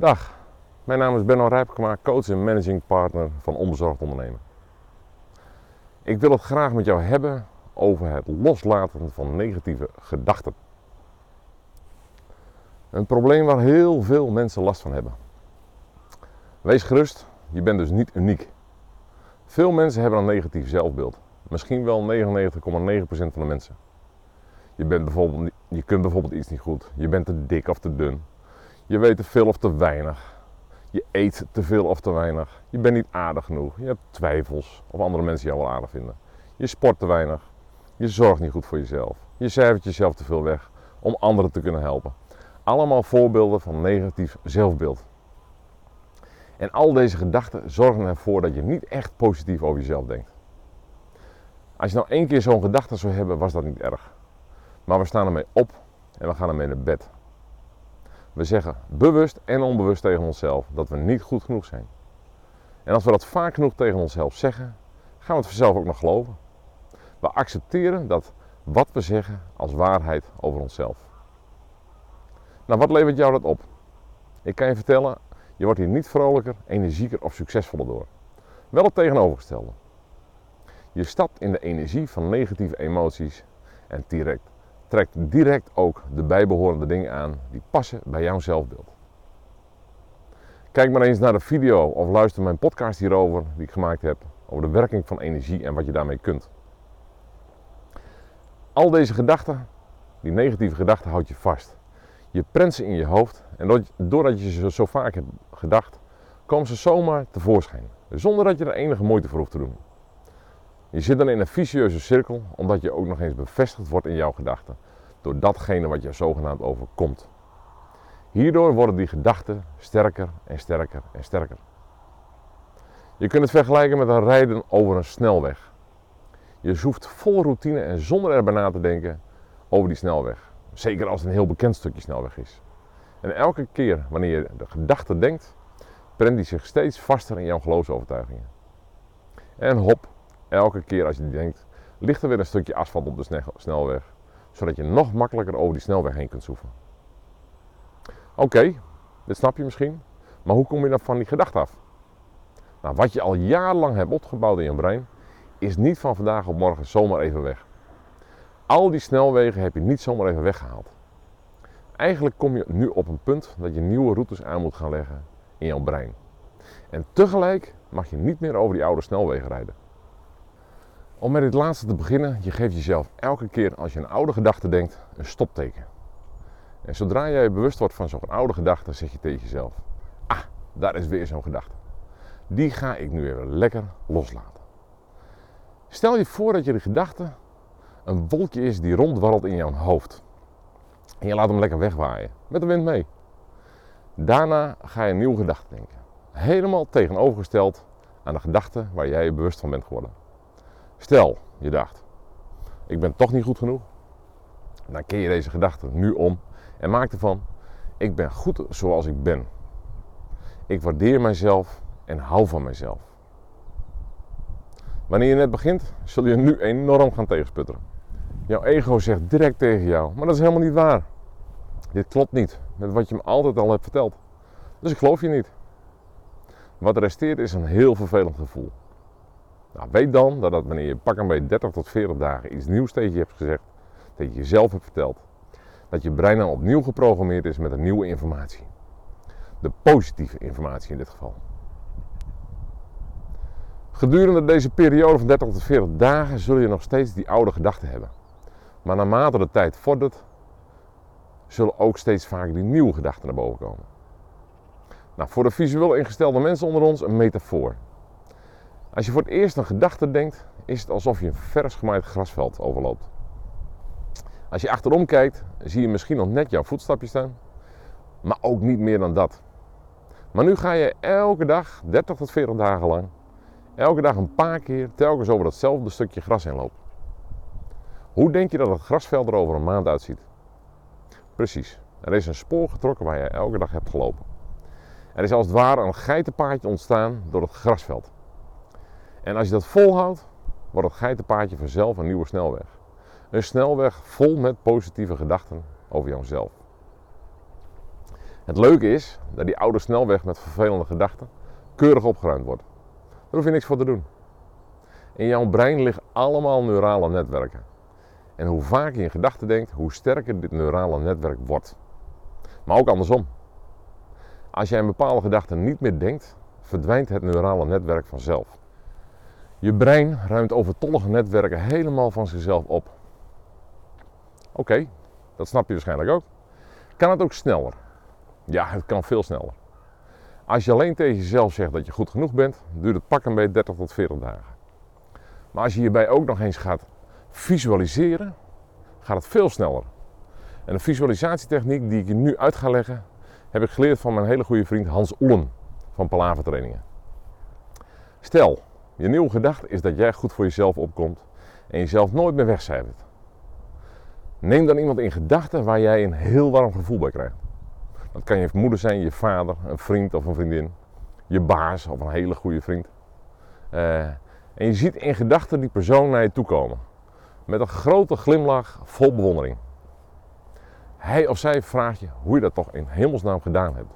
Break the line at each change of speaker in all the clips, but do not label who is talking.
Dag, mijn naam is Benno Rijpkema, coach en managing partner van Onbezorgd Ondernemen. Ik wil het graag met jou hebben over het loslaten van negatieve gedachten. Een probleem waar heel veel mensen last van hebben. Wees gerust, je bent dus niet uniek. Veel mensen hebben een negatief zelfbeeld. Misschien wel 99,9% van de mensen. Je, bent bijvoorbeeld, je kunt bijvoorbeeld iets niet goed. Je bent te dik of te dun. Je weet te veel of te weinig. Je eet te veel of te weinig. Je bent niet aardig genoeg. Je hebt twijfels of andere mensen jou wel aardig vinden. Je sport te weinig. Je zorgt niet goed voor jezelf. Je cijfert jezelf te veel weg om anderen te kunnen helpen. Allemaal voorbeelden van negatief zelfbeeld. En al deze gedachten zorgen ervoor dat je niet echt positief over jezelf denkt. Als je nou één keer zo'n gedachte zou hebben, was dat niet erg. Maar we staan ermee op en we gaan ermee naar bed. We zeggen bewust en onbewust tegen onszelf dat we niet goed genoeg zijn. En als we dat vaak genoeg tegen onszelf zeggen, gaan we het vanzelf ook nog geloven. We accepteren dat wat we zeggen als waarheid over onszelf. Nou, wat levert jou dat op? Ik kan je vertellen, je wordt hier niet vrolijker, energieker of succesvoller door. Wel het tegenovergestelde. Je stapt in de energie van negatieve emoties en direct, trekt direct ook de bijbehorende dingen aan die passen bij jouw zelfbeeld. Kijk maar eens naar de video of luister mijn podcast hierover die ik gemaakt heb over de werking van energie en wat je daarmee kunt. Al deze gedachten, die negatieve gedachten, houd je vast. Je prent ze in je hoofd en doordat je ze zo vaak hebt gedacht, komen ze zomaar tevoorschijn. Zonder dat je er enige moeite voor hoeft te doen. Je zit dan in een vicieuze cirkel, omdat je ook nog eens bevestigd wordt in jouw gedachten. Door datgene wat je zogenaamd overkomt. Hierdoor worden die gedachten sterker en sterker en sterker. Je kunt het vergelijken met een rijden over een snelweg. Je zoeft vol routine en zonder erbij na te denken over die snelweg. Zeker als het een heel bekend stukje snelweg is. En elke keer wanneer je de gedachte denkt, prent die zich steeds vaster in jouw geloofsovertuigingen. En hop, elke keer als je denkt, ligt er weer een stukje asfalt op de snelweg, zodat je nog makkelijker over die snelweg heen kunt zoeven. Oké, dit snap je misschien, maar hoe kom je dan van die gedachte af? Nou, wat je al jarenlang hebt opgebouwd in je brein, is niet van vandaag op morgen zomaar even weg. Al die snelwegen heb je niet zomaar even weggehaald. Eigenlijk kom je nu op een punt dat je nieuwe routes aan moet gaan leggen in jouw brein. En tegelijk mag je niet meer over die oude snelwegen rijden. Om met dit laatste te beginnen, je geeft jezelf elke keer als je een oude gedachte denkt, een stopteken. En zodra jij bewust wordt van zo'n oude gedachte, zeg je tegen jezelf: Ah, daar is weer zo'n gedachte. Die ga ik nu even lekker loslaten. Stel je voor dat je de gedachte een wolkje is die rondwarrelt in jouw hoofd. En je laat hem lekker wegwaaien, met de wind mee. Daarna ga je een nieuwe gedachte denken. Helemaal tegenovergesteld aan de gedachte waar jij je bewust van bent geworden. Stel, je dacht, ik ben toch niet goed genoeg. Dan keer je deze gedachte nu om en maak ervan, ik ben goed zoals ik ben. Ik waardeer mijzelf en hou van mijzelf. Wanneer je net begint, zul je nu enorm gaan tegensputteren. Jouw ego zegt direct tegen jou, maar dat is helemaal niet waar. Dit klopt niet met wat je me altijd al hebt verteld. Dus ik geloof je niet. Wat resteert is een heel vervelend gevoel. Nou, weet dan dat, dat wanneer je pak bij 30 tot 40 dagen iets nieuws tegen je hebt gezegd, dat je jezelf hebt verteld, dat je brein dan opnieuw geprogrammeerd is met een nieuwe informatie. De positieve informatie in dit geval. Gedurende deze periode van 30 tot 40 dagen zul je nog steeds die oude gedachten hebben. Maar naarmate de tijd vordert, zullen ook steeds vaker die nieuwe gedachten naar boven komen. Nou, voor de visueel ingestelde mensen onder ons een metafoor. Als je voor het eerst een gedachte denkt, is het alsof je een vers gemaaid grasveld overloopt. Als je achterom kijkt, zie je misschien nog net jouw voetstapje staan, maar ook niet meer dan dat. Maar nu ga je elke dag, 30 tot 40 dagen lang, elke dag een paar keer telkens over datzelfde stukje gras heen lopen. Hoe denk je dat het grasveld er over een maand uitziet? Precies, er is een spoor getrokken waar je elke dag hebt gelopen. Er is als het ware een geitenpaadje ontstaan door het grasveld. En als je dat volhoudt, wordt het geitenpaadje vanzelf een nieuwe snelweg. Een snelweg vol met positieve gedachten over jouzelf. Het leuke is dat die oude snelweg met vervelende gedachten keurig opgeruimd wordt. Daar hoef je niks voor te doen. In jouw brein liggen allemaal neurale netwerken. En hoe vaker je gedachten denkt, hoe sterker dit neurale netwerk wordt. Maar ook andersom. Als jij een bepaalde gedachte niet meer denkt, verdwijnt het neurale netwerk vanzelf. Je brein ruimt overtollige netwerken helemaal van zichzelf op. Oké, dat snap je waarschijnlijk ook. Kan het ook sneller? Ja, het kan veel sneller. Als je alleen tegen jezelf zegt dat je goed genoeg bent, duurt het pak een beetje 30 tot 40 dagen. Maar als je hierbij ook nog eens gaat visualiseren, gaat het veel sneller. En de visualisatietechniek die ik je nu uit ga leggen, heb ik geleerd van mijn hele goede vriend Hans Oelen van Palaver Trainingen. Stel, je nieuwe gedachte is dat jij goed voor jezelf opkomt en jezelf nooit meer wegcijfert. Neem dan iemand in gedachten waar jij een heel warm gevoel bij krijgt. Dat kan je moeder zijn, je vader, een vriend of een vriendin, je baas of een hele goede vriend. Uh, en je ziet in gedachten die persoon naar je toe komen. Met een grote glimlach vol bewondering. Hij of zij vraagt je hoe je dat toch in hemelsnaam gedaan hebt.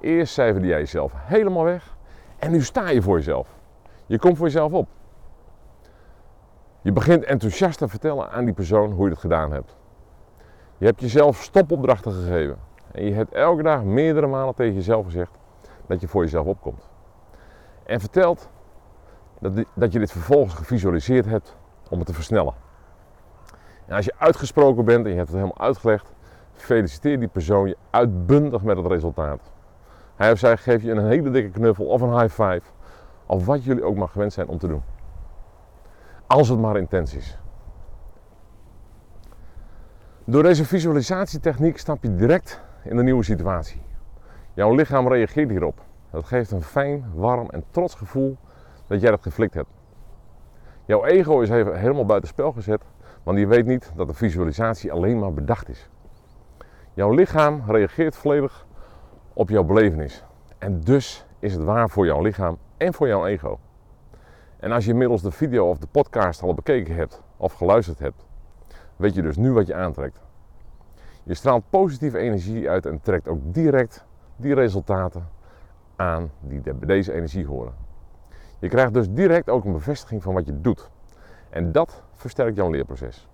Eerst cijferde jij jezelf helemaal weg en nu sta je voor jezelf. Je komt voor jezelf op. Je begint enthousiast te vertellen aan die persoon hoe je het gedaan hebt. Je hebt jezelf stopopdrachten gegeven. En je hebt elke dag meerdere malen tegen jezelf gezegd dat je voor jezelf opkomt. En vertelt dat, je dit vervolgens gevisualiseerd hebt om het te versnellen. En als je uitgesproken bent en je hebt het helemaal uitgelegd, feliciteer die persoon je uitbundig met het resultaat. Hij of zij geeft je een hele dikke knuffel of een high five, of wat jullie ook maar gewend zijn om te doen. Als het maar intens is. Door deze visualisatietechniek stap je direct in een nieuwe situatie. Jouw lichaam reageert hierop. Dat geeft een fijn, warm en trots gevoel dat jij dat geflikt hebt. Jouw ego is even helemaal buiten spel gezet, want je weet niet dat de visualisatie alleen maar bedacht is. Jouw lichaam reageert volledig op jouw belevenis. En dus is het waar voor jouw lichaam en voor jouw ego. En als je inmiddels de video of de podcast al bekeken hebt of geluisterd hebt, weet je dus nu wat je aantrekt. Je straalt positieve energie uit en trekt ook direct die resultaten aan die deze energie horen. Je krijgt dus direct ook een bevestiging van wat je doet. En dat versterkt jouw leerproces.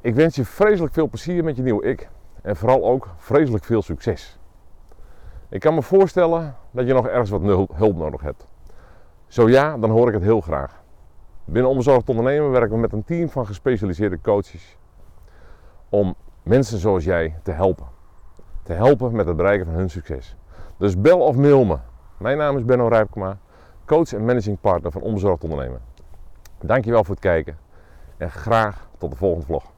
Ik wens je vreselijk veel plezier met je nieuwe ik. En vooral ook vreselijk veel succes. Ik kan me voorstellen dat je nog ergens wat hulp nodig hebt. Zo ja, dan hoor ik het heel graag. Binnen Onbezorgd Ondernemen werken we met een team van gespecialiseerde coaches om mensen zoals jij te helpen. Te helpen met het bereiken van hun succes. Dus bel of mail me. Mijn naam is Benno Rijpkema, coach en managing partner van Onbezorgd Ondernemen. Dankjewel voor het kijken en graag tot de volgende vlog.